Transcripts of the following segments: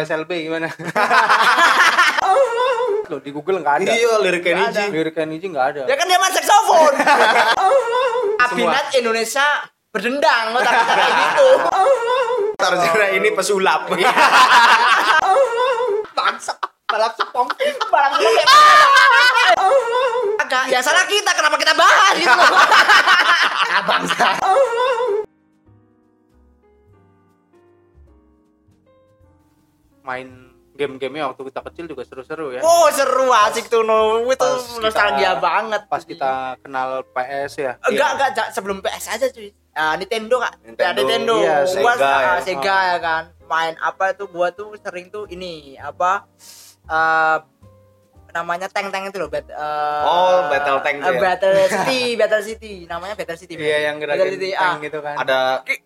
SLB gimana? Lo di Google nggak ada. Iya, lirik Nggak Keniji. ada. Lirik Keniji nggak ada. Ya kan dia main saksofon. Abinat Indonesia berdendang lo tapi kayak gitu. Sarjana ini pesulap. Bangsa. Balap sepong. Balap sepong Agak, ya salah kita kenapa kita bahas gitu loh. Ah, Main game-gamenya waktu kita kecil juga seru-seru ya. Oh seru asik tuh no. Itu nostalgia banget. Pas kita kenal PS ya. Enggak, enggak, Ja. sebelum PS aja cuy. Ah, Nintendo kak. Ya, Nintendo. Nintendo. Iya, gua, Sega ah, ya. Sega Oh. ya kan. Main apa tuh gua tuh sering tuh ini apa eh namanya tank-tank itu loh, bat, eh, Oh, Battle Tank tuh eh, ya? Battle City, Battle City. Namanya Battle City. Iya yang Battle gerakin City. tank Ah, gitu kan. Ada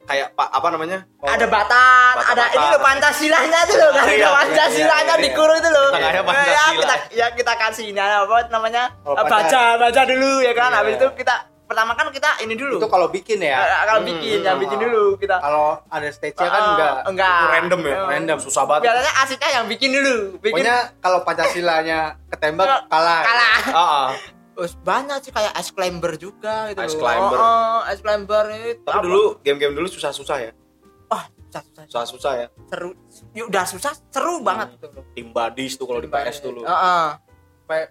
kayak pak apa namanya? ada batan, Bata-bata. ada ini loh Pancasilanya tuh loh, kan Iya, ada iya, Pancasilanya iya, iya. dikurung itu loh. Tengahnya Ya, Pancasila. kita ya kita kasih ini apa namanya? Oh, baca, Panca- baca dulu ya kan. Iya. Habis itu kita pertama kan kita ini dulu. Itu kalau bikin ya. Eh, kalau Hmm, bikin, hmm, ya bikin dulu kita. Kalau ada stage-nya kan Ah, enggak. enggak. Itu random ya? Eh, Random. Susah banget. Biasanya asiknya yang bikin dulu. Bikin Pokoknya kalau Pancasilanya ketembak kalah. kalah. Ah, ah. Terus banyak sih kayak ice climber juga gitu. Ice climber. Oh, oh, ice climber itu. Tapi apa? dulu game-game dulu susah-susah ya. Wah, susah, susah. Susah-susah ya. seru. Ya udah susah, seru banget tuh. loh. Tim Badis tuh kalau di PS dulu. Heeh. Kayak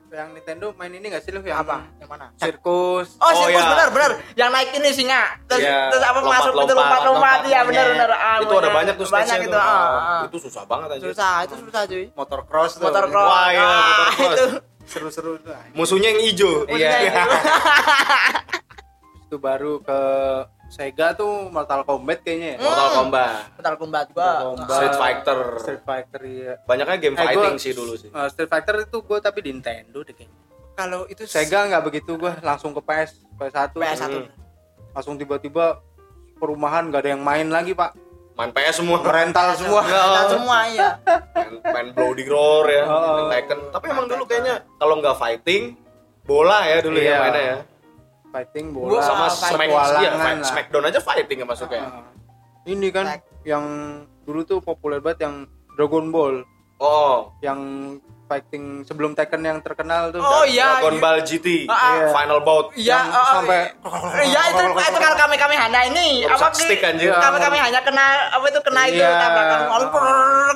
yang Nintendo main ini enggak sih lu yang Apa? Yang mana? Sirkus. Oh, Oh, sirkus iya. benar benar. Yang naik ini singa. Terus Iya, terus apa lompat, masuk itu lompat, lompat-lompat ya benar monyet. benar. Ah, itu ada banyak tuh banyak itu. tuh. ah, ah. Itu susah banget aja. Susah, itu susah cuy. motor cross tuh. Motor cross. Wah, iya, Ah, motocross. itu. Seru-seru tuh. Musuhnya yang hijau. Iya. Itu baru ke Sega tuh Mortal Kombat kayaknya ya. Mortal Kombat, Mortal Kombat gua. Mortal Kombat. Street Fighter. Street Fighter iya. Banyaknya game Eh, fighting gua- sih dulu sih. Uh, Street Fighter itu gue tapi di Nintendo deh kayaknya. Kalau itu Sega nggak begitu gue langsung ke PS PS1 PS1. Hmm. langsung tiba-tiba perumahan nggak ada yang main lagi pak Main PS semua. rental semua Kita semua iya. main, main Bloody Roar ya, Oh. main Tekken. Tapi emang dulu kayaknya kalau nggak fighting, bola ya dulu Iya. ya mainnya ya. Fighting Gua bola Sama fighting. Smack, iya, petualangan fight- lah. Smackdown aja fighting ya masuknya. Ah. ini kan yang dulu tuh populer banget yang Dragon Ball Oh, yang fighting sebelum Tekken yang terkenal tuh Oh iya. Dragon iya. Ball GT, Ah, ah. Final Bout. Iya, Yang sampai- Iya itu itu kalau kami kami hanya ini Rusak sih? stick, anjir. Kami kami hanya kena apa itu kena itu Iya. tabrakan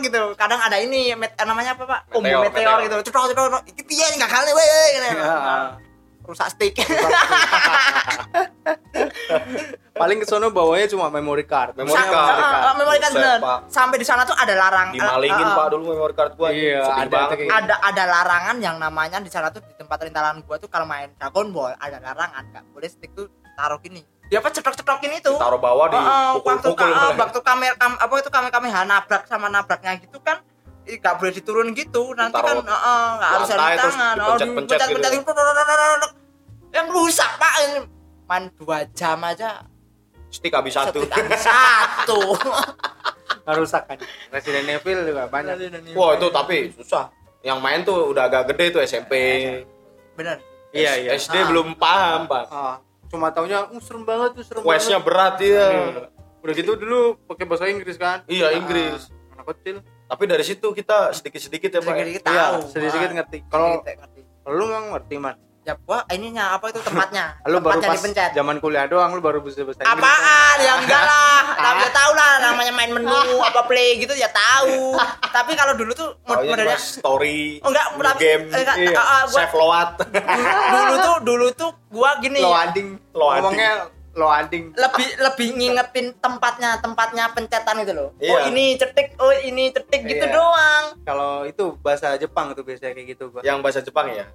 gitu. Kadang ada ini namanya apa pak? Combo Meteor, gitu. Cetok cetok cetok. Iki piye enggak kali weh. Rusak stick. paling ke sono bawanya cuma memory card Memory Sa- card. ah, ah, memory card Buset, bener. Pak. Sampai di sana tuh ada larang. Dimalingin ah, ah, Pak dulu memory card gua. Iya, ada Ada ada larangan yang namanya di sana tuh di tempat rintalan gua tuh kalau main Dragon Ball ada larangan nggak boleh stick tuh taruh gini. Dia apa cetok-cetokin itu. Taruh bawah di waktu pukul-pukul. ka- ah, waktu kamera kam, apa itu kami kami nabrak sama nabraknya gitu kan nggak boleh diturun gitu nanti Taruh kan nggak harus terus tangan oh gitu. pencet yang rusak pak main dua jam aja Stick habis satu. habis satu rusak kan Resident Evil juga banyak Wah, itu tapi susah. Yang main tuh udah agak gede tuh SMP. bener iya iya SD Ah. belum paham, Pak. Ah, cuma taunya serem banget tuh serem Questnya berat ya. udah gitu dulu pakai bahasa Inggris kan Iya, Inggris. Anak kecil Tapi dari situ kita sedikit-sedikit ya, Pak. ya. sedikit iya tahu sedikit-sedikit Ah, ngerti kalau lu memang ngerti man ya wah ininya apa itu tempatnya lu baru pas dipencet zaman kuliah doang lu baru bisa bahasa Inggris Apaan? Ya enggak lah. Tapi ya tahu lah namanya main menu apa play gitu ya tahu. Tapi kalau dulu tuh mod- modelnya cuma story, Oh, enggak, tapi- game, enggak, iya. ah, ah, gua- save load. dulu tuh dulu tuh gua gini loading Loading. ngomongnya loading lebih lebih ngingetin tempatnya tempatnya pencetan itu loh. Oh Iya. ini cetik, oh ini cetik gitu Iya. doang. kalau itu bahasa Jepang tuh biasanya kayak gitu gua Yang bahasa Jepang ya?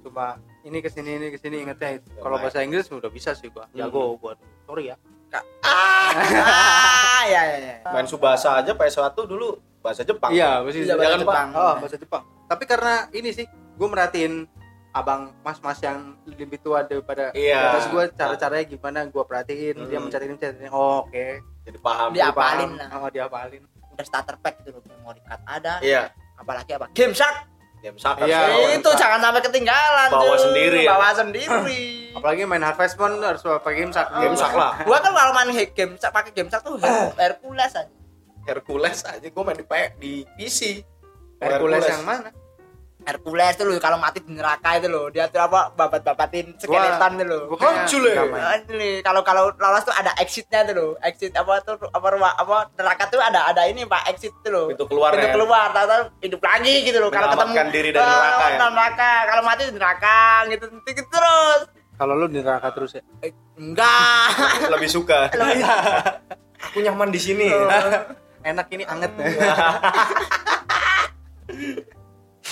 cuma ini ke sini ini ke sini ingetnya itu Ya, kalau bahasa Inggris udah bisa sih gua Hmm. jago buat sorry ya Ah, ya ya ya. Main Subasa aja PS1 dulu bahasa Jepang. iya bahasa Iya, Jepang. bahasa Pak? Jepang. oh bahasa Jepang tapi karena ini sih gua merhatiin abang mas-mas yang lebih tua daripada Iya. atas gua cara-caranya gimana gua perhatiin dia Hmm. mencari mencari oh, oke Jadi paham. Dia Dia apalin paham. lah. oh dia apalin Udah starter pack gitu loh, memory card ada. Iya. Apalagi apa? Game Shark. Game Shark Iya, tahu. itu jangan sampai ketinggalan. Bawa cuy. sendiri ya. Bawa sendiri. apalagi main Harvest Moon harus pakai game sak Game Shark lah. gua kan kalau main he- game Shark pakai game Shark tuh Her- Hercules aja Hercules aja gue main di P- di PC Hercules yang mana Hercules tuh loh kalau mati di neraka itu loh. Dia tuh apa babat-babatin skeleton tuh loh. nggak main. Ah, ini kalau kalau lolos tuh ada exitnya tuh loh. Exit apa tuh apa rumah apa neraka tuh ada ada ini pak exit tuh loh. Pintu keluar pintu ya? keluar tahu tahu hidup lagi gitu loh. Kalau ketemu diri dari neraka ya? neraka. Kalau mati di neraka gitu gitu terus. Kalau lu di neraka terus ya? Eh, enggak. Lebih suka. Aku nyaman di sini. Enak ini anget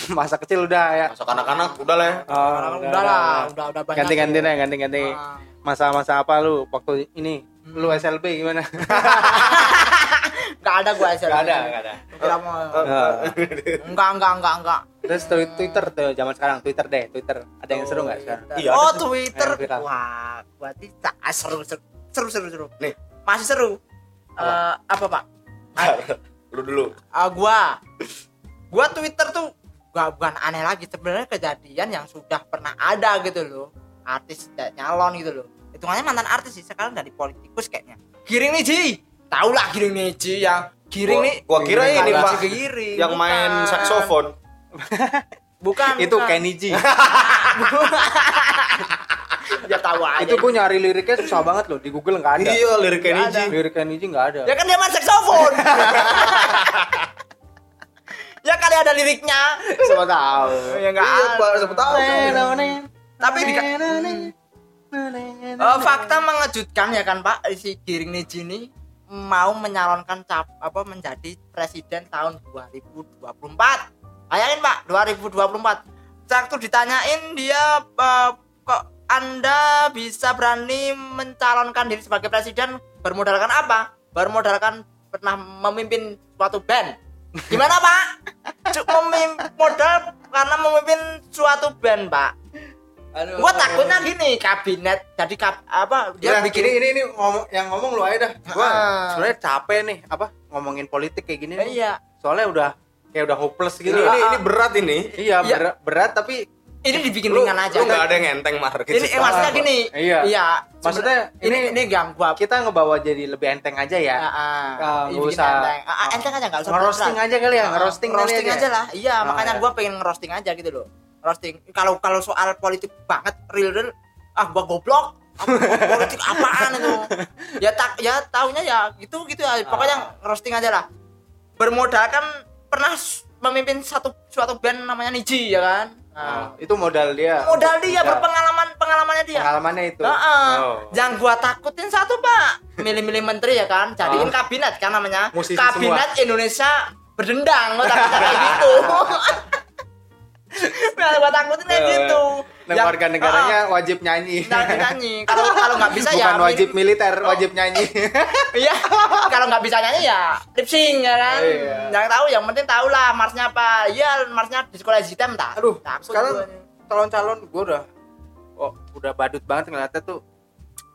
masa kecil udah ya masuk anak-anak udah lah ya. oh, udah, lah udah udah banyak ganti-ganti tuh. deh ganti-ganti masa-masa apa lu waktu ini lu SLB gimana Enggak ada gua SLB. Nggak ada, nggak ada. Kira mau. Enggak, enggak, enggak, enggak. terus twi- Twitter tuh zaman sekarang Twitter deh Twitter ada yang seru nggak sekarang Iya, oh. Twitter. Wah, berarti tak ah, seru, seru, seru, seru, seru. Nih. Masih seru. Eh, apa, Pak? Lu dulu ah, gua gua Twitter tuh gak bukan aneh lagi sebenarnya kejadian yang sudah pernah ada gitu loh. Artis nyalon gitu loh. Hitungannya mantan artis sih sekarang dari politikus kayaknya. Giring nih Ji! Tau lah giring nih Ji yang giring Gua- nih gua kira ini, Ji Pak, giring yang main bukan. saksofon. Bukan itu bukan. Kenny G ya tahu aja. Itu gue nyari liriknya susah banget loh di Google nggak ada. Iya lirik Kenny. G lirik Kenny G nggak ada. Ya kan dia main saksofon ya kali ada liriknya. Siapa tahu. Ya enggak iya pak siapa tahu. Tapi di Eh, fakta mengejutkan ya kan Pak? Si Giring Niji ini mau menyalonkan cap apa menjadi presiden tahun 2024 bayangin Pak 2024 waktu ditanyain dia eh, kok anda bisa berani mencalonkan diri sebagai presiden? Bermodalkan apa? Bermodalkan pernah memimpin suatu band gimana Pak Cuk, modal karena memimpin suatu band Pak Aduh. gua takutnya gini kabinet jadi kap, apa dia Ya, bikin ini ini ini ngomong yang ngomong lu aja dah. Gua Ah. sebenarnya capek nih apa ngomongin politik kayak gini. Eh, iya Soalnya udah kayak udah hopeless ini gitu. ini, ini berat ini Iya, Iya. berat, berat tapi ini dibikin lu ringan aja lu nggak ada yang enteng mar. Ini eh, maksudnya gini. Iya. iya Maksudnya ini ini- ini yang gua kita ngebawa jadi lebih enteng aja ya. Ini nggak bikin usah- enteng. Ah, ah, enteng aja nggak usah Ngerosting aja kali ya, ngerosting ngerosting aja. aja lah. Iya makanya ya. gua pengen ngerosting aja gitu loh. Roasting kalau kalau soal politik banget real real ah gua goblok. Apa- politik apaan itu? Ya tak ya taunya ya gitu gitu ya. Pokoknya roasting aja lah. Bermodalkan pernah memimpin satu suatu band namanya Niji ya kan nah, Ah, itu modal dia. modal dia Ya, berpengalaman pengalamannya dia Pengalamannya itu. Heeh. Oh. Yang gua takutin satu pak, milih-milih menteri ya kan, jadiin Oh. kabinet kan namanya, Musisi kabinet Indonesia berdendang, gua takutnya kayak gitu. Nah, gua takutin kayak Eh, gitu. Nah, Yang- warga negaranya Ah, wajib nyanyi. nyanyi nyanyi. Kalau kalau nggak bisa Bukan ya wajib militer, wajib nyanyi. Iya. Kalau nggak bisa nyanyi ya lip sync ya kan. Iya. Yang tahu yang penting tahu lah marsnya apa. Iya, marsnya di sekolah hitam tak. Aduh, Takut sekarang calon-calon gue udah oh, udah badut banget ngeliatnya tuh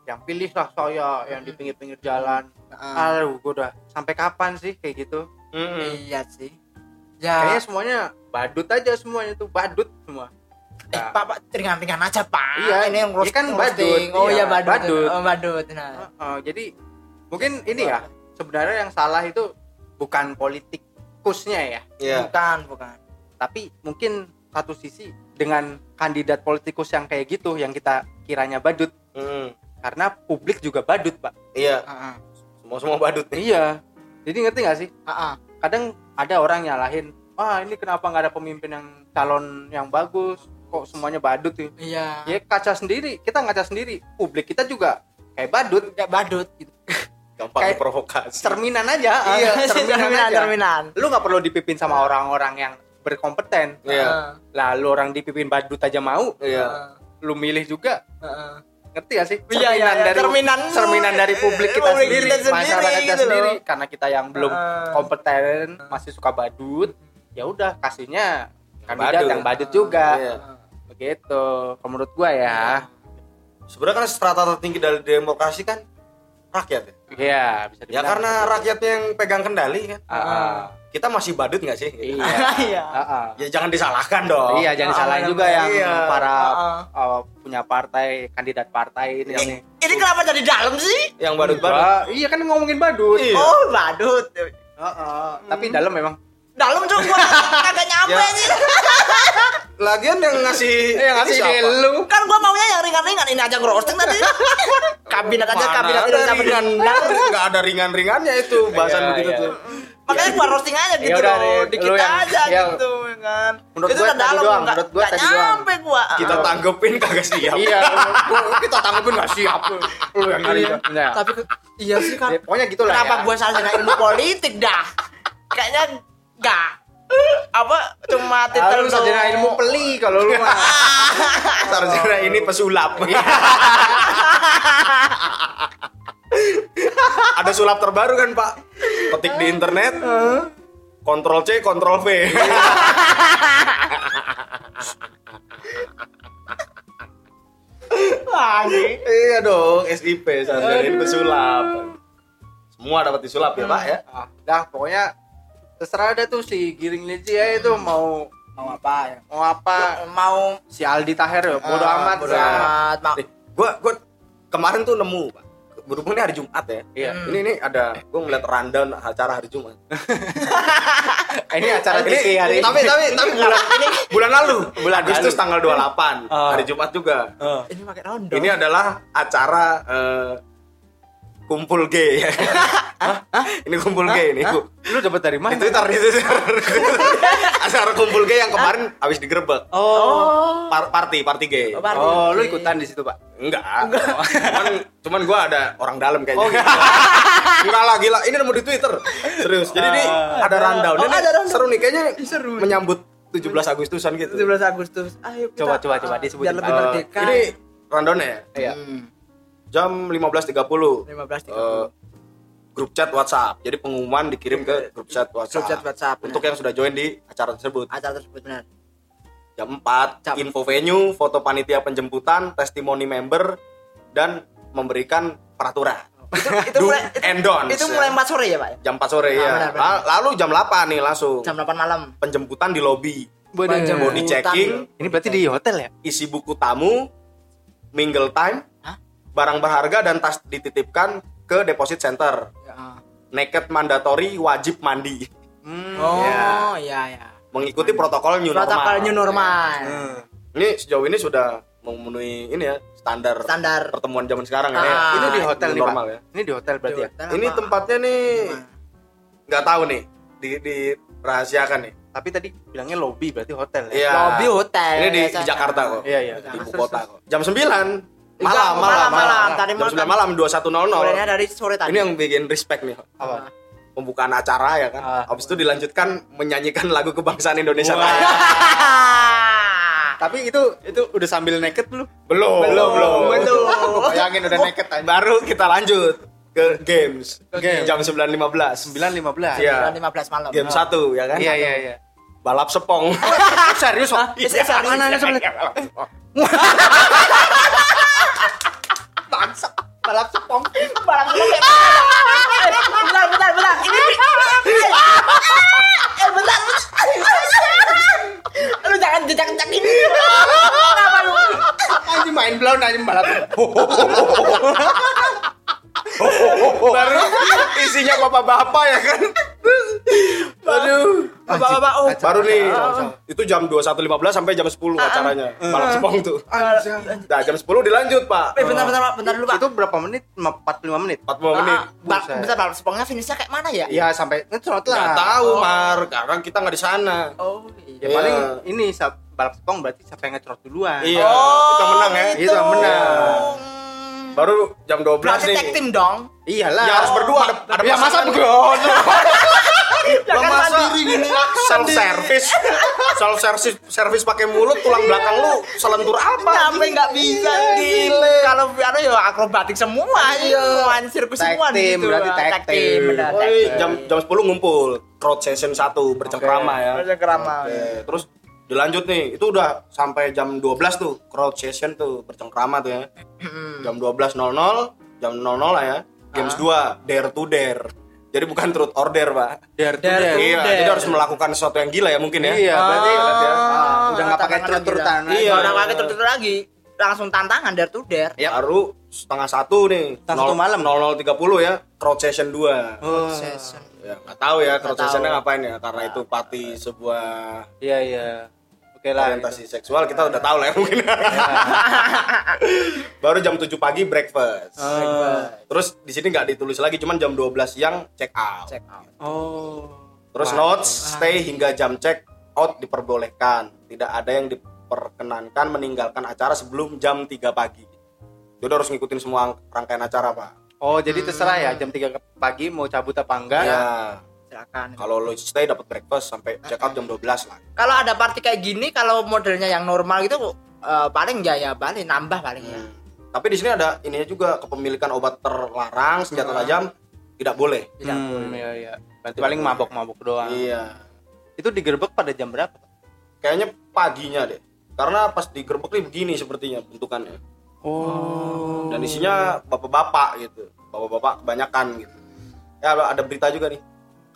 yang pilih lah saya yang di pinggir-pinggir jalan aduh gue udah sampai kapan sih kayak gitu Mm-mm. Iya sih. Ya. kayaknya semuanya badut aja semuanya tuh badut semua Eh, Pak, Pak, ringan-ringan aja, Pak. Iya, ini yang iya roast- kan roasting. badut, Oh iya, iya, badut. badut. Oh, badut. Nah. Heeh, jadi mungkin ini ya sebenarnya yang salah itu bukan politikusnya ya Iya. Bukan, bukan. tapi mungkin satu sisi dengan kandidat politikus yang kayak gitu yang kita kiranya badut Mm. karena publik juga badut pak Iya, Heeh. semua semua badut nih. iya jadi ngerti nggak sih Heeh. kadang ada orang nyalahin wah ini kenapa nggak ada pemimpin yang calon yang bagus kok semuanya badut ya Iya. ya kaca sendiri kita ngaca sendiri publik kita juga kayak badut Kayak badut gitu. Gampang Kayak- diprovokasi. cerminan aja Iya, cerminan, cerminan, aja cerminan. lu nggak perlu dipimpin sama orang-orang yang berkompeten Iya. lalu orang dipimpin badut aja mau Iya. lu milih juga Heeh. ngerti gak sih Iya, iya, iya. dari Cerminan. cerminan dari publik kita Publik sendiri, kita sendiri masyarakat kita gitu loh. sendiri karena kita yang belum kompeten masih suka badut ya udah kasihnya kandidat badut. yang badut juga Iya. begitu kalau menurut gua ya Sebenarnya kan strata tertinggi dari demokrasi kan rakyat ya. iya bisa Ya dibilang karena seperti itu. rakyatnya yang pegang kendali kan. Ah, ah. Kita masih badut nggak sih? iya Iya. Ah, ah. Ya jangan disalahkan dong. iya jangan Ah, salahin benar, juga yang iya. para Ah, uh, punya partai kandidat partai ini Ini, ini kenapa jadi dalam sih? Yang badut-badut. Enggak, iya kan ngomongin badut Iya. Oh, badut. Heeh. Tapi dalam memang. Dalam tuh gua kagak nyampe Ya. sih. Lagian yang ngasih Eh, yang ngasih ini lu. Kan gua maunya yang ringan-ringan ini aja roasting tadi. kabinet aja kabinet ada bisa ringan, benar. nggak ada ringan-ringannya itu bahasan Iya, begitu iya. tuh. Makanya gua roasting aja gitu Ya udah, loh, dikit aja yang- gitu ya kan. Menurut itu gua tadi dalam doang, nggak menurut gua nggak tadi doang. nyampe gua. Kita tanggepin kagak siap. Iya, gua- kita tanggapin nggak siap. Lu yang. Iya. Tapi iya sih kan. Ya, pokoknya gitu lah. Kenapa ya. gua salah dengan ilmu politik dah? Kayaknya enggak. Apa cuma titel lu sarjana ilmu peli kalau lu mah. Sarjana ini pesulap. Ada sulap terbaru kan Pak? Ketik di internet. Kontrol C, Kontrol V. iya dong, SIP sarjana ini pesulap. Semua dapat disulap ya Pak ya? Ah, dah pokoknya terserah ada tuh si Giring Leci ya itu mau mau apa ya? mau apa Mau si Aldi Taher ya bodo Ah, amat bodo amat. Eh, gua gua kemarin tuh nemu Pak. Berhubung ini hari Jumat ya. Iya. Hmm. Ini ini ada gua ngeliat rundown acara hari Jumat. ini acara Ini TV hari tapi tapi tapi bulan ini bulan lalu bulan Agustus lalu. tanggal 28 Oh. hari Jumat juga. ini pakai rondo. Ini adalah acara eh, kumpul gay. Ini kumpul gay ini. Bu. lu dapat dari Di mana? Twitter di Twitter. acara kumpul gay yang kemarin habis digerebek. Oh. Par- party party gay. Oh, party. Oh, lu ikutan di situ, Pak. Enggak. cuman cuman gua ada orang dalam kayaknya. Enggak lah gila. Ini nemu di Twitter. Serius. Jadi ini ada rundown. Oh, Ini ada rundown. seru nih kayaknya Seru. menyambut 17 Agustusan gitu. 17 Agustus. Ayo kita Coba, coba, coba, disebutin. biar lebih Eh, merdeka. ini rundownnya ya. Iya. Hmm, Jam 15.30. 15 eh, grup chat WhatsApp. Jadi pengumuman dikirim ke grup chat WhatsApp. Grup chat WhatsApp, Untuk yang sudah join di acara tersebut. acara tersebut benar. Jam 4 Jam. info venue, foto panitia penjemputan, testimoni member dan memberikan peraturan. Itu itu mulai itu, and don'ts, itu ya. mulai 4 sore ya, Pak? Jam 4 sore Ah, ya. benar, benar. La- Lalu jam 8 nih langsung. Jam 8 malam. Penjemputan di lobi. Jam Body checking. Ini berarti di hotel ya? Isi buku tamu, mingle time? Barang berharga dan tas dititipkan ke deposit center. Ya. Naked mandatory wajib mandi. Oh, Ya. iya ya. Mengikuti protokol new Protokol normal. new normal. Hmm. Ini sejauh ini sudah memenuhi ini ya standar, Standar. pertemuan zaman sekarang ya. Ah, itu di hotel nih, normal Pak. ya. Ini di hotel berarti ya? Hotel Ini apa? tempatnya nih nggak tahu nih di di rahasiakan nih. Tapi tadi bilangnya lobby berarti hotel ya? Iya. Lobby hotel. Ini di, di. Jakarta kok. Iya, iya. Di ibu kota kok. Jam 9 malam malam malam, malam. Tadi Jam malam. 9 malam 21.00. Mulainya dari sore tadi. Ini yang bikin respect nih. Apa? Pembukaan acara ya kan. Ah. Habis itu dilanjutkan menyanyikan lagu kebangsaan Indonesia. Raya. Tapi itu itu udah sambil naked belum? Belum, belum, belum. Belum. Bayangin udah naked aja. Baru kita lanjut ke games. Game. Jam 9.15. 9.15. Iya. Jam 15 malam. Game 1 ya kan? Iya, iya, iya. Balap sepong. Serius, Pak? Iya, serius. Mana ada sebelah? Balap sepong. Balap sepong kayak Bentar, bentar, bentar. Ini Eh, bentar. Lu jangan jejak-jejak ini. Kenapa lu? Anjing main blown anjing balap. Baru isinya bapak-bapak ya kan? Aduh. Bapak-bapak, oh. Baru nih. Kacau, Itu jam 21.15 sampai jam 10 acaranya. Balap sepong tuh. Anjing. Nah, jam 10 dilanjut, Pak. Eh, bentar, bentar, Pak. bentar dulu, Pak. Itu berapa menit? 45 menit. 45 menit. Ah, bentar, balap sepongnya finishnya kayak mana ya? Iya, sampai ngetrot lah. Nggak tahu, Mar. Karena kita nggak di sana. Oh, Ya Iya. paling ini sa- balap sepong berarti siapa yang ngetrot duluan. Iya, kita menang ya. Itu yang menang. Hmm. Baru jam 12 Berarti nih. tag team dong. Iyalah. Ya harus berdua ada, ada Ya masa pasangan. Jangan masa mandiri gini. self service self service service pakai mulut tulang belakang lu selentur apa? Sampai nggak bisa Gile. Kalau anu ya akrobatik semua. Iya. Main sirkus semua gitu. berarti tag team. jam jam 10 ngumpul. Crowd session 1 bercengkrama ya. Kerama. Oke, terus dilanjut nih. Itu udah sampai jam 12 tuh crowd session tuh bercengkrama tuh ya. Jam 12.00 jam 00 lah ya. Games 2 dare to dare jadi bukan truth order pak Dare to Dare to iya dare. jadi harus melakukan sesuatu yang gila ya mungkin ya Iya, berarti Ah, ah, udah nggak pakai tantangan trut-trutan. Iya. Udah nggak pakai trut-trut lagi. langsung tantangan dare to dare. Ya. Baru setengah satu nih. Setengah satu malam. 00.30 ya. Crowd session 2. Oh. Session. Ya, nggak tahu ya crowd sessionnya ngapain ya karena itu pati sebuah Iya iya. Oke lah. orientasi seksual kita udah tahu lah ya mungkin. Baru jam 7 pagi breakfast. Oh. Terus di sini nggak ditulis lagi cuman jam 12 siang check out. Check out. Oh. Terus Wah. notes stay hingga jam check out diperbolehkan. Tidak ada yang diperkenankan meninggalkan acara sebelum jam 3 pagi. Jadi harus ngikutin semua rangkaian acara, Pak. Oh, jadi terserah ya jam 3 pagi mau cabut apa enggak? Ya, Silakan. kalau lo stay dapat breakfast sampai check out jam 12 lah. Kalau ada party kayak gini, kalau modelnya yang normal gitu eh, paling ya ya paling nambah paling ya. Hmm. Tapi di sini ada ininya juga kepemilikan obat terlarang, senjata Hmm. tajam tidak boleh. Tidak Hmm, boleh. iya iya. Berarti paling mabok-mabok doang. Iya. Itu digerebek pada jam berapa? Kayaknya paginya deh. Karena pas digerebek nih begini sepertinya bentukannya. Oh. Dan isinya bapak-bapak gitu. Bapak-bapak kebanyakan gitu. Ya ada berita juga nih.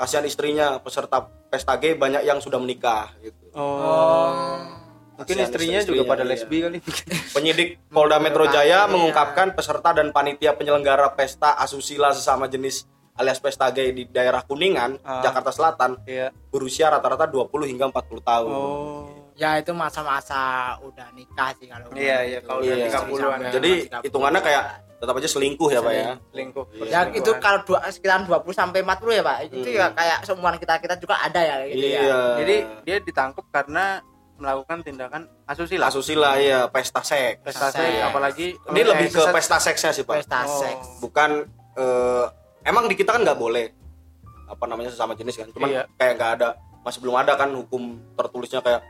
Kasihan istrinya peserta pesta gay banyak yang sudah menikah gitu. Oh. Mungkin Kasihan istrinya juga pada iya. lesbi kali. Penyidik Polda Metro Jaya Iya. mengungkapkan peserta dan panitia penyelenggara pesta asusila sesama jenis alias pesta gay di daerah Kuningan, Ah. Jakarta Selatan Iya. berusia rata-rata 20 hingga 40 tahun. Oh. Ya itu masa-masa udah nikah sih kalau. Iya, iya, kalau udah Iya. 30-an. Sampai Jadi masih 30. hitungannya kayak tetap aja selingkuh ya, Pak ya. Selingkuh. ya itu kalau dua, sekitar 20 sampai 40 ya, Pak. Itu Hmm. ya kayak seumuran kita-kita juga ada ya gitu ya. Iya. Jadi dia ditangkap karena melakukan tindakan asusila. asusila ya, pesta seks. Pesta Seks. apalagi Ini lebih ke pesta seksnya sih, Pak. Pesta Oh. seks. Bukan eh, emang di kita kan nggak boleh apa namanya sesama jenis kan. Cuman Iya. kayak nggak ada masih belum ada kan hukum tertulisnya kayak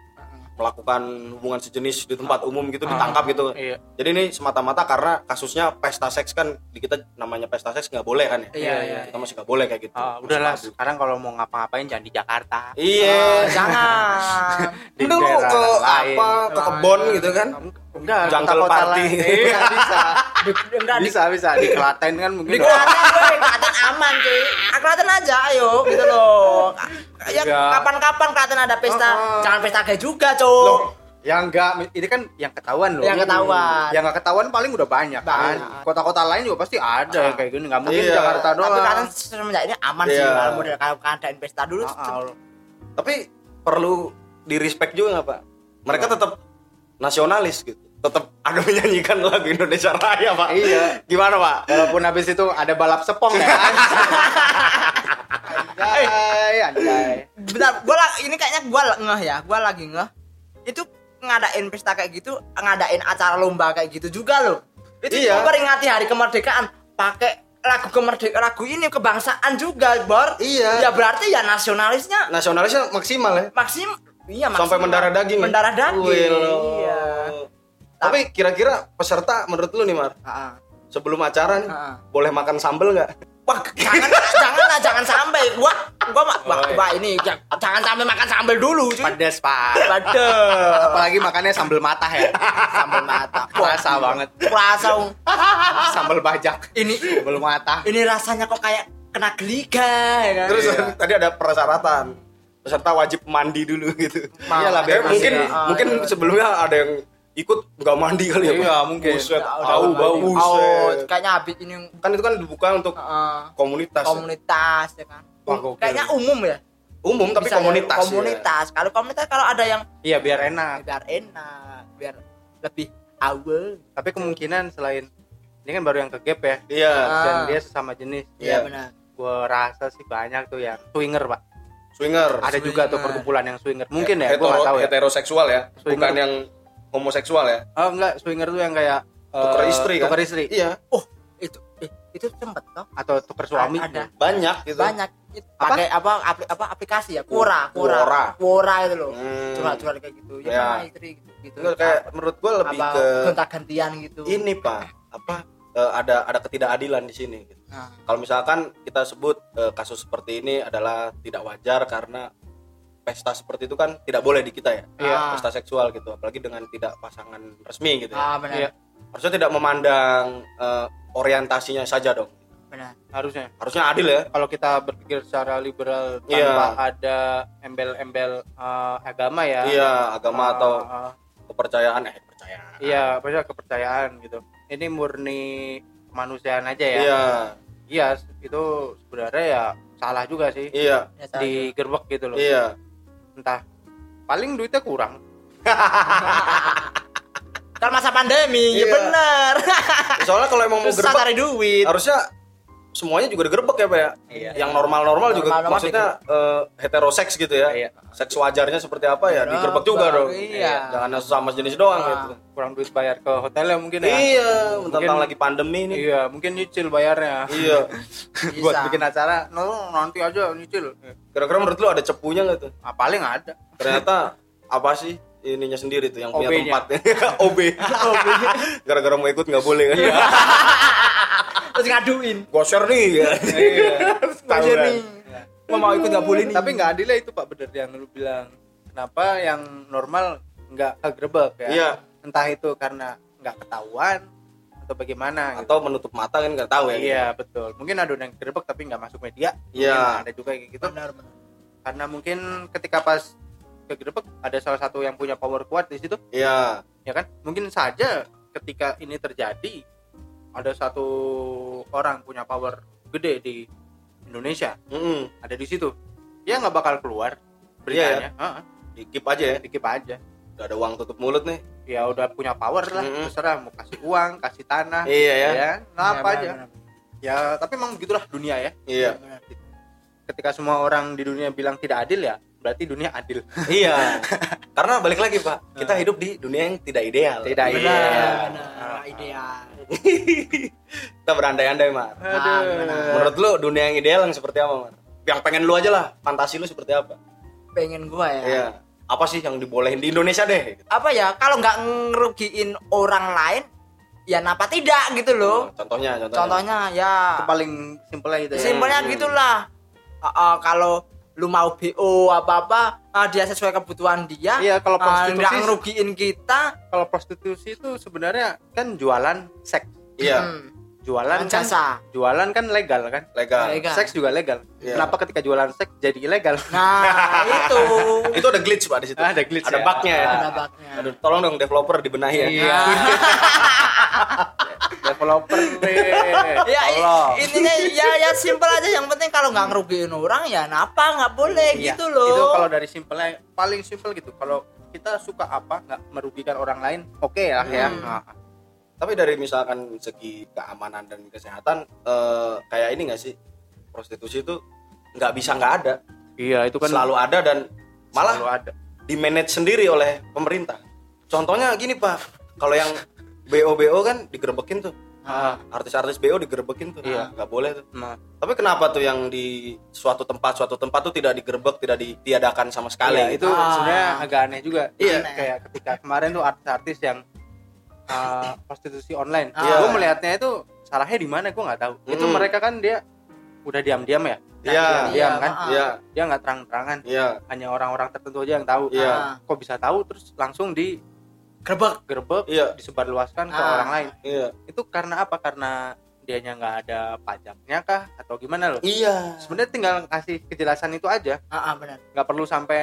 melakukan hubungan sejenis di tempat umum gitu ditangkap gitu. Iya. Jadi ini semata-mata karena kasusnya pesta seks kan di kita namanya pesta seks nggak boleh kan ya. Iya, iya. Kita masih nggak boleh kayak gitu. Ah, Masih udahlah tabu. sekarang kalau mau ngapa-ngapain jangan di Jakarta. Iya. Oh, jangan. Di Dulu daerah ke lain. apa ke kebon gitu kan. Enggak, Jungle kota-kota party. lain. Iya, bisa. Di- enggak di bisa, bisa di Klaten kan mungkin. di Klaten gue Klaten aman cuy Ah, Klaten aja ayo gitu loh ya Enggak. kapan-kapan Klaten ada pesta Oh, oh. jangan pesta gay juga Loh, cuy yang enggak ini kan yang ketahuan loh. Yang ketahuan. Yang enggak ketahuan paling udah banyak kan. Banyak. Kota-kota lain juga pasti ada yang kayak gini. Enggak mungkin Iya. Jakarta doang. tapi Klaten semenjak ini aman sih Iya. kalau model kalau keadaan pesta dulu Ah, ah. Tapi perlu di respect juga nggak pak? Mereka tetap nasionalis gitu. Tetap ada menyanyikan lagu Indonesia Raya pak. Iya. Gimana pak? Walaupun habis itu ada balap sepong ya. anjay, anjay. bentar gua ini kayaknya gua la- ngeh ya gua lagi ngeh itu ngadain pesta kayak gitu ngadain acara lomba kayak gitu juga loh itu Iya. memperingati hari kemerdekaan pakai lagu kemerdekaan lagu ini kebangsaan juga bor Iya. ya berarti ya nasionalisnya Nasionalisnya maksimal ya. maksim iya Sampai mendarah daging. ya? mendarah daging Wih, iya Tapi kira-kira peserta menurut lu nih Mar, Ah, sebelum acara nih ah. boleh makan sambel nggak? Wah, jangan jangan lah jangan sampai gua gua ma- wah, Oh, iya. wah, ini ja- jangan sampai makan sambal dulu cuy Pedes, Pak. Waduh. Apalagi makannya sambal matah ya. sambal mata Kerasa banget. Rasa Sambal bajak. ini Sambal matah. ini rasanya kok kayak kena geliga ya kan? Terus Iya. tadi ada persyaratan. Peserta wajib mandi dulu gitu. Ma- Iyalah, biar mungkin ah, mungkin iya. sebelumnya ada yang ikut nggak mandi kali ya. Iya, mungkin. Buset, Ya, bau bau. oh, kayaknya habis ini Kan itu kan dibuka untuk uh, komunitas. ya. komunitas ya kan. Wah, kayaknya umum ya. Umum tapi Bisa ya, komunitas. ya. komunitas. Kalau komunitas kalau ada yang Iya, biar enak. biar enak, biar lebih awal. Tapi kemungkinan selain ini kan baru yang ke gap ya. Iya. Ah. Dan dia sesama jenis. Iya. Benar. Gua rasa sih banyak tuh yang swinger, Pak. Swinger. Ada juga tuh Swinger. perkumpulan yang swinger. Mungkin ya, Hetero- gua nggak tahu ya. Heteroseksual ya, Swinger. bukan yang homoseksual ya. Oh, enggak, swinger tuh yang kayak eh, Tuker istri kan? tuker istri Iya, Oh, itu eh, itu sempet toh. atau tuker suami. Ada banyak gitu. banyak Apa? pakai apa apli- apa aplikasi ya Quora Quora Quora. Quora itu loh Hmm. curhat-curhat kayak gitu ya, Ya. istri gitu, gitu. Itu kayak menurut gua lebih apa ke gonta-gantian gitu ini, Pak. Apa eh, ada ada ketidakadilan di sini gitu. Nah, Kalau misalkan kita sebut eh, kasus seperti ini adalah tidak wajar karena pesta seperti itu kan tidak boleh di kita ya. Iya. Pesta seksual gitu, apalagi dengan tidak pasangan resmi gitu ya. ah benar Iya. Harusnya tidak memandang eh, orientasinya saja dong. benar Harusnya. Harusnya adil ya. Kalau kita berpikir secara liberal tanpa Iya. ada embel-embel eh, agama ya. Iya, agama Eh, atau eh, kepercayaan eh kepercayaan kepercayaan. iya maksudnya kepercayaan gitu ini murni kemanusiaan aja ya. Iya, iya itu sebenarnya ya salah juga sih. Iya, Ya, saya- digerbek gitu loh. Iya. entah paling duitnya kurang. Kan masa pandemi ya Iya. bener. Soalnya kalau emang mau susah gerbek cari duit. harusnya semuanya juga digerebek ya pak ya? Iya. yang normal-normal juga Normal-normal maksudnya eh, heteroseks gitu ya? Iya. seks wajarnya seperti apa ya? Digerebek juga dong. Iya. jangan sama jenis doang Ah. gitu. Kurang duit bayar ke hotelnya mungkin ya? Iya tentang Mungkin- lagi pandemi nih iya mungkin nyicil bayarnya. Iya. Buat bikin acara no nanti aja nyicil. Kira-kira menurut lu ada cepunya nggak tuh? Ah, paling ada. Ternyata apa sih ininya sendiri tuh yang punya tempatnya OB gara-gara mau ikut nggak boleh kan terus ngaduin. Gua share nih. Ya Tawuran. nih Gua mau ikut nggak boleh nih. Tapi nggak adil ya itu pak bener yang lu bilang. Kenapa yang normal nggak kegerebek ya? Iya. entah itu karena nggak ketahuan atau bagaimana gitu. atau menutup mata kan nggak tahu ya iya betul. Mungkin ada yang kegerebek tapi nggak masuk media. Iya. Mungkin ada juga kayak gitu. Benar benar. Karena mungkin ketika pas kegerebek ada salah satu yang punya power kuat di situ. Iya. Ya kan? Mungkin saja ketika ini terjadi ada satu orang punya power gede di Indonesia. Mm-mm. ada di situ. Ya nggak bakal keluar Iya, beritanya. Heeh, di keep aja ya? Dikip aja. Udah ada uang tutup mulut nih. Ya udah punya power lah. Mm-mm. terserah mau kasih uang kasih tanah. Iya ya. Ya nah, apa Iya, aja. benar, ya tapi emang begitulah dunia ya. Iya. Ketika semua orang di dunia bilang tidak adil ya berarti dunia adil. Iya. Karena balik lagi pak kita hidup di dunia yang tidak ideal. Tidak benar. ideal. benar ideal kita berandai-andai mar. Benar. menurut lu dunia yang ideal yang seperti apa mar? Yang pengen lu aja lah fantasi lu seperti apa? Pengen gua ya? Iya. Apa sih yang dibolehin di Indonesia deh? Apa ya? Kalau nggak ngerugiin orang lain ya napa tidak gitu loh? Contohnya contohnya. Contohnya ya. Itu paling simpelnya itu ya? Simpelnya Hmm. gitulah. Ah, ah, kalau lu mau BO apa apa dia sesuai kebutuhan dia Iya, kalau ah, prostitusi- nggak ngerugiin kita. Kalau prostitusi itu sebenarnya kan jualan seks. Iya. Hmm, jualan kan jasa. jualan kan legal kan? Legal. Legal. seks juga legal. Iya. kenapa ketika jualan seks jadi ilegal? Nah itu. Itu ada glitch pak di situ. Ada glitch ada ya. bugnya ya. Ada Aduh, tolong dong developer dibenahi ya. Iya. developer deh ya intinya ya ya simpel aja. Yang penting kalau nggak ngerugiin orang ya napa nggak boleh Iya, gitu loh. Itu kalau dari simpelnya paling simpel gitu. Kalau kita suka apa nggak merugikan orang lain oke lah ya. Hmm. Nah, tapi dari misalkan segi keamanan dan kesehatan eh, kayak ini nggak sih? Prostitusi itu nggak bisa nggak ada. Iya itu kan selalu ada dan malah selalu ada. di manage sendiri oleh pemerintah. Contohnya gini pak. Kalau yang BO BO kan digerebekin tuh Ah, artis-artis BO digerebekin tuh Iya. nggak boleh tuh nah, tapi kenapa tuh yang di suatu tempat suatu tempat tuh tidak digerebek tidak ditiadakan sama sekali iya, itu Ah. sebenarnya agak aneh juga Iya. Aneh. kayak ketika kemarin tuh artis-artis yang uh, prostitusi online Iya. gue melihatnya itu salahnya di mana gue nggak tahu itu Hmm. mereka kan dia udah diam-diam ya Iya. diam kan ah. iya dia nggak terang-terangan iya hanya orang-orang tertentu aja yang tahu Iya. Ah. kok bisa tahu terus langsung Gerbek. digerebek iya. disebarluaskan ke Ah. orang lain. Iya. Itu karena apa? Karena dianya nggak ada pajaknya kah? Atau gimana loh? Iya. Sebenarnya tinggal kasih kejelasan itu aja. Ah, ah, benar. Nggak perlu sampai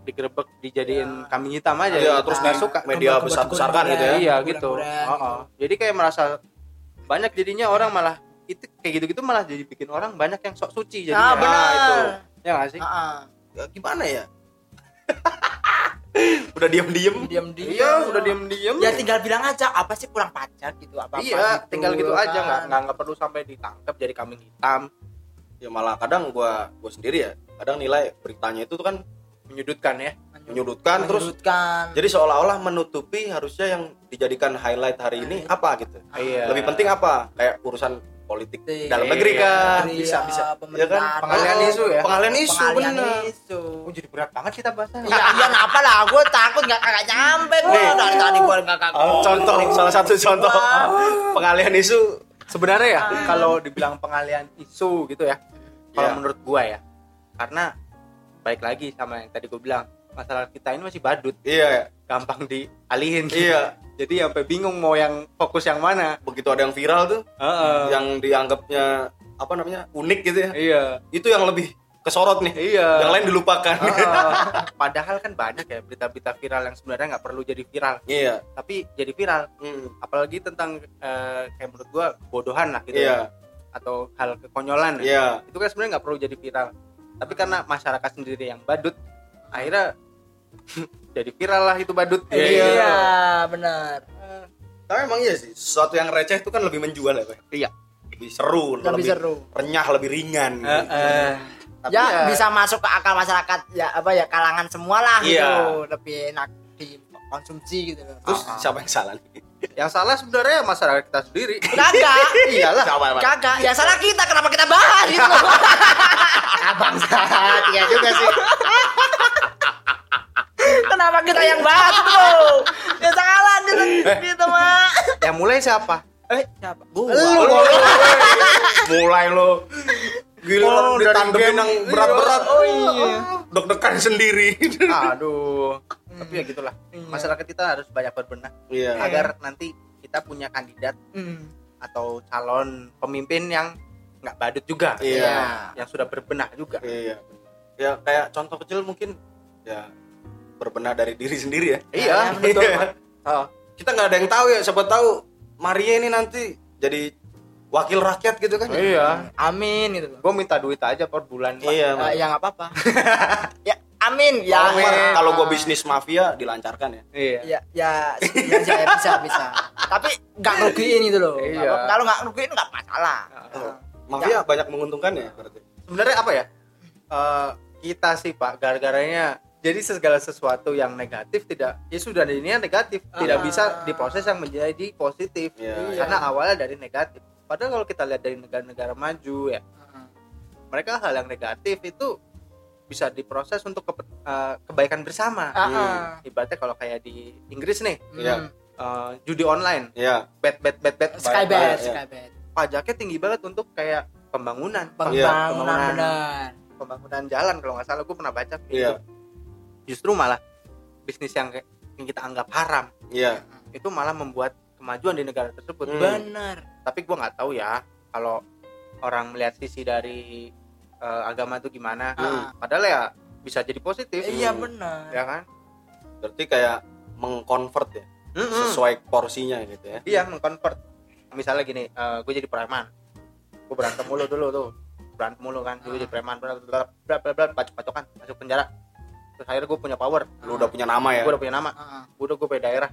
digerebek dijadiin kambing hitam aja Iya, gitu. terus di suka media Gambar-gambar besar-besarkan gitu ya. Iya gitu. Gitu. Oh, oh. jadi kayak merasa banyak jadinya orang malah itu kayak gitu-gitu malah jadi bikin orang banyak yang sok suci jadi ah benar itu. ya nggak sih? Ah, ah. Ya, gimana ya udah diem-diem diam diam iya udah diem-diem ya tinggal bilang aja apa sih kurang pajak gitu apa apa iya tinggal gitu aja kan. nggak nggak nggak perlu sampai ditangkap jadi kambing hitam. Ya malah kadang gua gua sendiri ya kadang nilai beritanya itu tuh kan menyudutkan ya. Menyudutkan terus Menyudutkan. jadi seolah-olah menutupi harusnya yang dijadikan highlight hari ini apa gitu. Iya lebih penting apa? Kayak urusan politik Iya. dalam negeri kah Negeri, bisa ya, bisa ya kan? Pengalian Oh, isu ya? pengalian isu Pengalian bener. isu. oh jadi berat banget kita bahasnya Iya, iya, apa lah? Gue takut nggak kagak nyampe. Gue dari tadi gue nggak kagak. Oh, contoh salah satu contoh. Pengalian isu sebenarnya ya kalau dibilang pengalian isu gitu ya kalau Iya. menurut gua ya karena baik lagi sama yang tadi gua bilang masalah kita ini masih badut. Iya. Gampang dialihin. Iya jadi sampai bingung mau yang fokus yang mana begitu ada yang viral tuh Heeh. yang dianggapnya apa namanya unik gitu ya iya itu yang lebih ke kesorot nih. Iya. Yang lain dilupakan. Oh, padahal kan banyak ya berita-berita viral yang sebenarnya nggak perlu jadi viral, Iya. tapi jadi viral. Hmm. Apalagi tentang eh, kayak menurut gua bodohan lah gitu. Iya. Atau hal kekonyolan. ya. Iya. Itu kan sebenarnya nggak perlu jadi viral. Tapi karena masyarakat sendiri yang badut, akhirnya jadi viral lah itu badut. Iya. Iya, benar. Tapi emang iya sih, sesuatu yang receh itu kan lebih menjual ya, Pak. Iya. Lebih seru, Lebih seru. renyah, lebih ringan. Eh, eh. Tapi ya, bisa masuk ke akal masyarakat ya apa ya kalangan semua lah Iya. gitu lebih enak dikonsumsi gitu loh Terus Ah, ah. siapa yang salah nih? yang salah sebenarnya masyarakat kita sendiri. kagak Iyalah. Kagak ya salah kita kenapa kita bahas gitu loh Abang saat ya juga sih. kenapa kita yang bahas tuh ya salah gitu gitu mah Yang mulai siapa? eh siapa Gua. lu Mulai lo Gila Oh, dari ditandemin game. yang berat-berat. oh iya Deg-degan sendiri. Aduh. Tapi ya gitulah. Iya. Masyarakat kita harus banyak berbenah Iya. agar nanti kita punya kandidat Hmm. atau calon pemimpin yang nggak badut juga. Iya. Yang sudah berbenah juga. Iya. Ya kayak contoh kecil mungkin ya berbenah dari diri sendiri ya. Iya, Iya, betul. Iya. Oh, Kita nggak ada yang tahu ya, siapa tahu Maria ini nanti jadi wakil rakyat gitu kan. iya. amin gitu loh Gue minta duit aja per bulan. Pak. Iya, Eh, ya nggak apa-apa ya amin ya Kalau gua Ah. bisnis mafia dilancarkan ya. Iya. ya ya, ya, ya, bisa bisa tapi nggak rugiin itu loh Iya. kalau nggak rugiin nggak masalah Oh. Mafia banyak menguntungkan ya berarti. Sebenarnya apa ya? Eh, kita sih Pak, gara-garanya jadi segala sesuatu yang negatif tidak ya sudah ini negatif tidak Ah. bisa diproses yang menjadi positif Iya. karena awalnya dari negatif padahal kalau kita lihat dari negara-negara maju ya mereka hal yang negatif itu bisa diproses untuk ke- eh, kebaikan bersama ah. ibaratnya kalau kayak di Inggris nih Iya. Hmm. eh, judi online Iya. bet bet bet bet Skybet, Iya. Skybet. pajaknya tinggi banget untuk kayak pembangunan Pembangunan Pembangunan. benar. pembangunan jalan kalau nggak salah gue pernah baca gitu. Iya. Justru malah bisnis yang yang kita anggap haram Iya. itu malah membuat kemajuan di negara tersebut Hmm. Benar. tapi gue nggak tahu ya kalau orang melihat sisi dari eh, agama itu gimana Hmm. padahal ya bisa jadi positif Iya benar. ya kan Berarti kayak mengkonvert ya Mm-mm. sesuai porsinya gitu ya. iya mengkonvert misalnya gini gue jadi preman gue berantem mulu dulu tuh berantem mulu kan gue jadi preman bla bla bla bla bla pacok pacokan masuk penjara terus akhirnya gue punya power Lu udah punya nama ya. gue udah punya nama gue udah gue punya daerah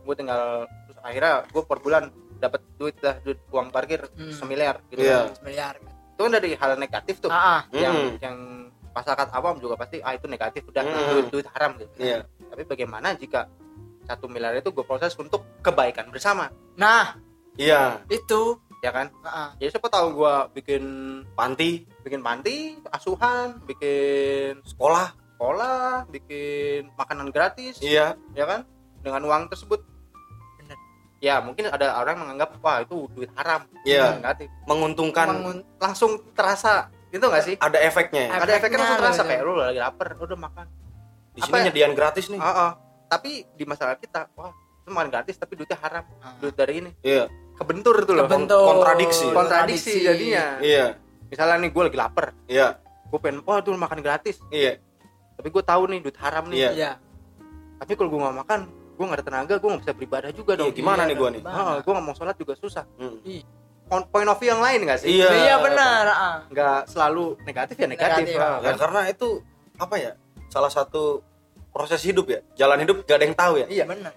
gue tinggal terus akhirnya gue per bulan dapat duit dah duit uang parkir Hmm. semiliar gitu Iya. kan. Miliar. itu kan dari hal negatif tuh ah. yang Hmm. yang masyarakat awam juga pasti ah itu negatif udah Hmm. duit duit haram gitu Iya. tapi bagaimana jika satu miliar itu gue proses untuk kebaikan bersama Nah, Iya. itu. ya kan ah. ya siapa tahu gue bikin Panti, bikin panti asuhan bikin sekolah. Sekolah bikin makanan gratis Iya. ya kan dengan uang tersebut Bener. ya mungkin ada orang menganggap wah itu duit haram Iya. negatif Menguntungkan Mengun- langsung terasa gitu nggak sih ada efeknya ya. ada efeknya langsung Efeknya terasa kayak lu lagi lapar lu udah makan Di Apa sini ya? nyediain gratis nih. Ah, ah. tapi di masyarakat kita wah itu makan gratis tapi duitnya haram Ah. duit dari ini Iya. kebentur itu loh Kebentur. kontradiksi. kontradiksi jadinya Iya. misalnya nih gue lagi lapar Iya. gue pengen wah tuh makan gratis Iya. Tapi gue tahu nih duit haram nih Iya. Iya. tapi kalau gue nggak makan gue nggak ada tenaga gue nggak bisa beribadah juga Iya, dong gimana Iya, nih gua nih? Ah, gue nggak mau sholat juga susah Hmm. Pon- point of view yang lain nggak sih Iya. Iya benar. ah. nggak selalu negatif ya negatif, Negatif, Ah, Ya kan? karena itu apa ya? Salah satu proses hidup ya. Jalan hidup gak ada yang tahu ya. iya Benar.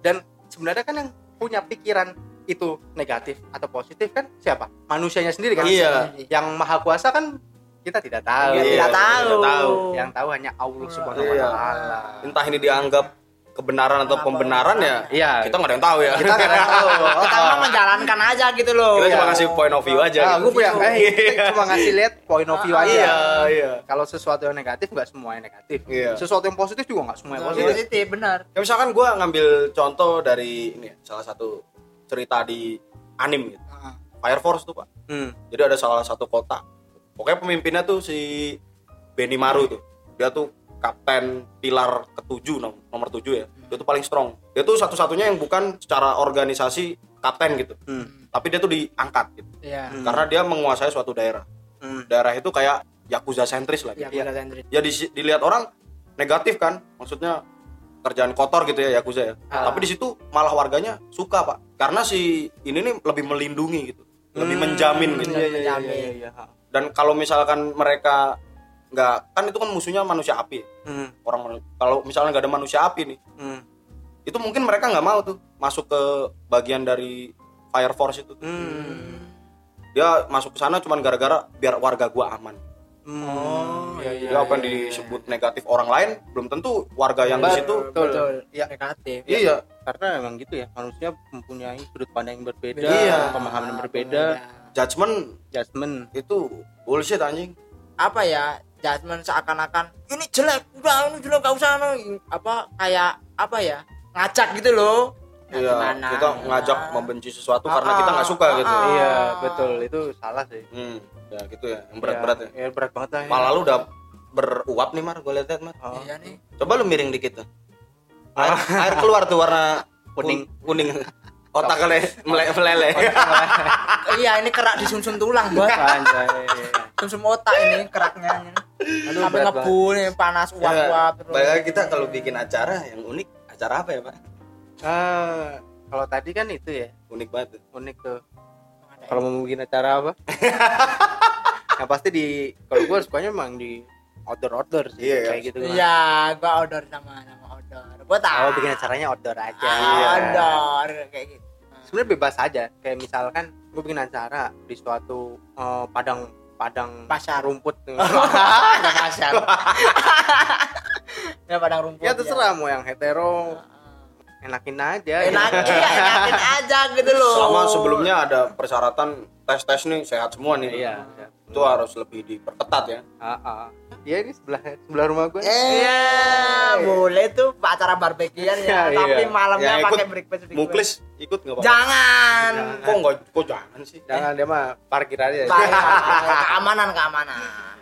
dan sebenarnya kan yang punya pikiran itu negatif atau positif kan siapa manusianya sendiri kan Iya. yang maha kuasa kan kita tidak tahu Iya, Iya, tidak tahu. tidak tahu. yang tahu hanya Allah subhanahu wa Iya. taala Entah ini dianggap kebenaran atau pembenaran ya. iya Kita nggak ada yang tahu ya. kita nggak ada yang tahu Kita mah menjalankan aja gitu loh. Kita cuma Iya. ngasih point of view aja. Ah, gitu. gue punya eh, kita cuma ngasih lihat point of view aja Iya, iya. kalau sesuatu yang negatif nggak semua yang negatif Iya. sesuatu yang positif juga nggak semua yang Positif, positif positif benar. Ya misalkan gue ngambil contoh dari ini ya, salah satu cerita di anim gitu. Fire Force tuh pak. Hmm. Jadi ada salah satu kota. Pokoknya pemimpinnya tuh si Benimaru tuh. Dia tuh kapten pilar ketujuh nom- nomor tujuh ya. Dia tuh paling strong. Dia tuh satu-satunya yang bukan secara organisasi kapten gitu. Hmm. Tapi dia tuh diangkat gitu. Iya. Hmm. Karena dia menguasai suatu daerah. Hmm. Daerah itu kayak yakuza sentris lah ya gitu. Yakuza sentris ya di- dilihat orang negatif kan maksudnya kerjaan kotor gitu ya yakuza ya Ah. tapi di situ malah warganya suka pak karena si ini nih lebih melindungi gitu lebih Hmm, menjamin gitu iya, iya, iya, iya. Dan kalau misalkan mereka nggak kan itu kan musuhnya manusia api. Hmm, orang kalau misalnya nggak ada manusia api nih hmm, itu mungkin mereka nggak mau tuh masuk ke bagian dari fire force itu. Hmm, dia masuk ke sana cuman gara-gara biar warga gua aman. Hmm. Oh, iya, iya, Jadi apa yang iya, iya. disebut negatif orang lain belum tentu warga yang di situ Betul. betul. Iya. negatif iya. Karena emang gitu ya manusia mempunyai sudut pandang yang berbeda Iya. pemahaman yang berbeda judgement judgment. itu bullshit anjing. Apa ya? Judgement seakan-akan ini jelek udah ini jelek gak usah no." apa kayak apa ya? Ngajak gitu loh. Nah, iya gimana? kita ngajak membenci sesuatu karena Ah, kita nggak suka ah, gitu. ah. iya betul. Itu salah sih. Hmm ya gitu ya. Yang berat-berat ya. ya berat banget lah ya. malah lu udah beruap nih mar gue liat mar. Oh. iya nih. Coba lu miring dikit tuh. Air, air keluar tuh warna Kuning. kun- kuning otak kali mele- meleleh. Iya ini kerak disusun tulang buat Anjay. sumsum otak ini keraknya Aduh, sampai berat ngebu nih panas uap Ya, uap baik lagi kita kalau bikin acara yang unik acara apa ya pak? Ah, kalau tadi kan itu ya. Unik banget tuh. unik tuh. Kalau mau bikin acara apa? Yang pasti di kalau gue sukanya emang di outdoor outdoor sih Iya, kayak gitu kan. iya gua outdoor sama sama outdoor gua tahu oh bikin acaranya outdoor aja Ah, Iya. outdoor kayak gitu sebenarnya bebas aja kayak misalkan gue bikin acara di suatu eh, padang padang Pasar. rumput pasar. ya padang rumput. ya terserah mau yang hetero enakin aja Enak, iya, enakin aja gitu loh. selama sebelumnya ada persyaratan tes tes nih sehat semua nih iya iya. itu harus lebih diperketat ya Ah, ah. Iya ini sebelah sebelah rumah gue. Iya, boleh tuh acara barbekyuan ya, Iya, tapi iya. malamnya Ya, pakai breakfast. muklis ikut nggak apa Jangan. kok nggak kok jangan sih Jangan dia mah parkir aja. Bahaya. keamanan, keamanan.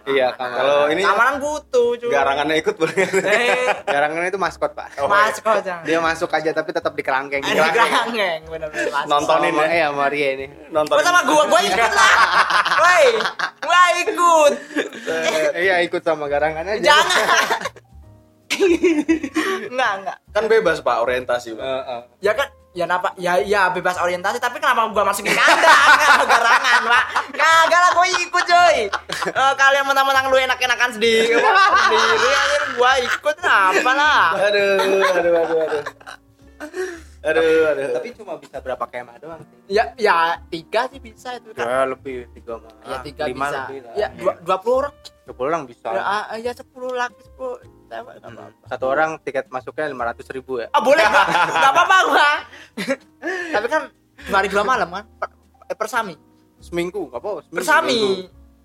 Iya, kalau ini Keamanan butuh, cuy. garangannya ikut boleh Eh, Garangan itu maskot pak. Mas kok jangan. Dia masuk aja tapi tetap di kerangkeng. Ada kerangkeng, bener-bener. Mas. Nontonin ya Eh sama Ria ini. nonton Gua sama gua, gua ikut lah. Woi, gua ikut. Iya ikut sama garangan aja. Jangan. enggak, enggak. kan bebas pak orientasi pak Eh, eh. Ya kan, ya napa? Ya ya bebas orientasi, tapi kenapa gua masukin kandang? Enggak garangan, Pak. Kagak lah gua ikut, coy. Eh, kalian mentang-mentang lu enak-enakan sendiri, sendiri anjir gua ikut apa lah. aduh aduh aduh aduh aduh aduh Tapi cuma bisa berapa kema doang sih. Ya ya tiga sih bisa itu kan. Ya lebih tiga mah. Ya tiga Lima bisa. lebih lah. Ya dua dua puluh orang. Dua puluh orang bisa. Ya, ah, ya sepuluh laki sepuluh. Hmm. Satu orang tiket masuknya lima ratus ribu ya. Ah boleh nggak? Nggak apa-apa gua. Tapi kan dua hari dua malam kan per, eh, per sami. Seminggu nggak apa? Seminggu. Per sami. seminggu.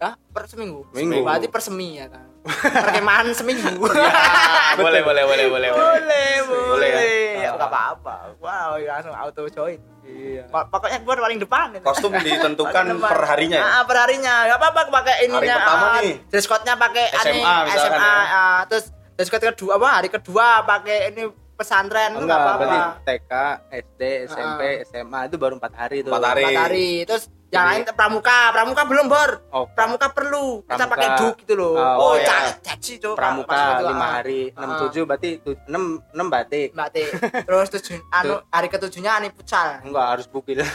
Hah? Per seminggu. Seminggu. Berarti per semi ya kan. Perkemahan seminggu. boleh boleh boleh boleh boleh, boleh. Boleh ya? Ya, nggak apa-apa. Wow, ya langsung auto join. Iya. Pok- Pokoknya gua paling depan. itu. kostum ditentukan depan. per harinya ya? Ah, per harinya. Gak apa-apa pakai ininya. pertama ah, nih. Dress code-nya pakai SMA misalkan SMA, ya. ah, terus dress code kedua apa? Hari kedua pakai ini pesantren itu Enggak, nggak berarti apa-apa. TK, SD, SMP, SMA itu baru empat hari tuh. Empat hari. Empat hari. Terus yang lain pramuka, pramuka belum bor. Oh, Pramuka perlu. Kita Pramuka. pakai duk gitu loh. Oh, Oh, iya. ca- caci tuh. pramuka pas itu, lima ah. hari, enam Ah. tujuh berarti enam enam batik. T. Terus tujuh, anu hari ketujuhnya ani futsal. Enggak harus bukil.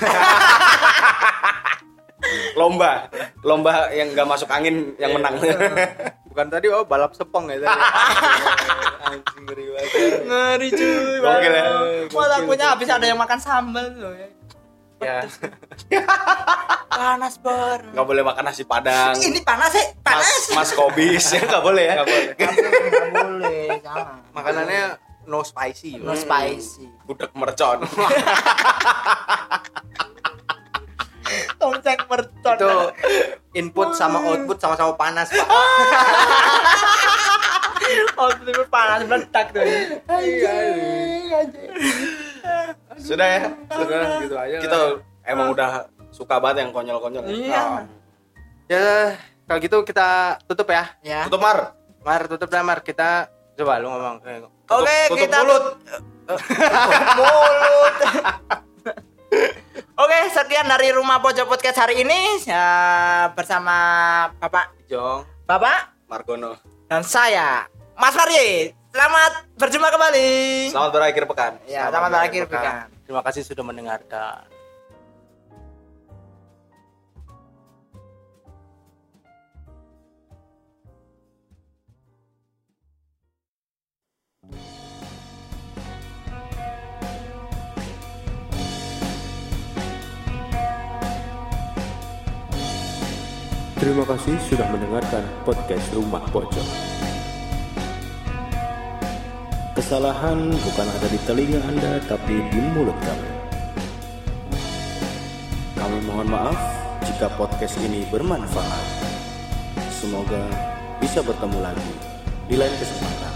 lomba lomba yang nggak masuk angin yang menang Bukan tadi oh balap sepong ya tadi. Anjing ngeri banget. Ngeri cuy. Gokil ya. Wah, takutnya habis ada yang makan sambal loh ya. Ya. Panas bor. nggak boleh makan nasi padang Ini panas sih, mas panas. mas kobis ya nggak boleh ya Nggak boleh. Nggak boleh, jangan. Makanannya no spicy. No spicy. gudeg mercon Tonceng mercon. Itu input sama output sama-sama panas, Pak. Oh, itu panas meledak tuh. Iya. Sudah ya Sudah gitu aja. kita emang udah suka banget yang konyol-konyol Iya. ya kalau gitu kita tutup ya. Ya. tutup mar Mar tutup dah Mar. Kita coba lu ngomong. Eh, Oke, tutup kita mulut. mulut. Oke, sekian dari rumah pojok podcast hari ini ya, bersama Bapak Jong. Bapak Margono. dan saya Mas Fari. Selamat berjumpa kembali. Selamat berakhir pekan. Ya, selamat berakhir pekan. Terima kasih sudah mendengarkan. Terima kasih sudah mendengarkan podcast Rumah Pojok. Kesalahan bukan ada di telinga Anda, tapi di mulut kami. Kami mohon maaf jika podcast ini bermanfaat. Semoga bisa bertemu lagi di lain kesempatan.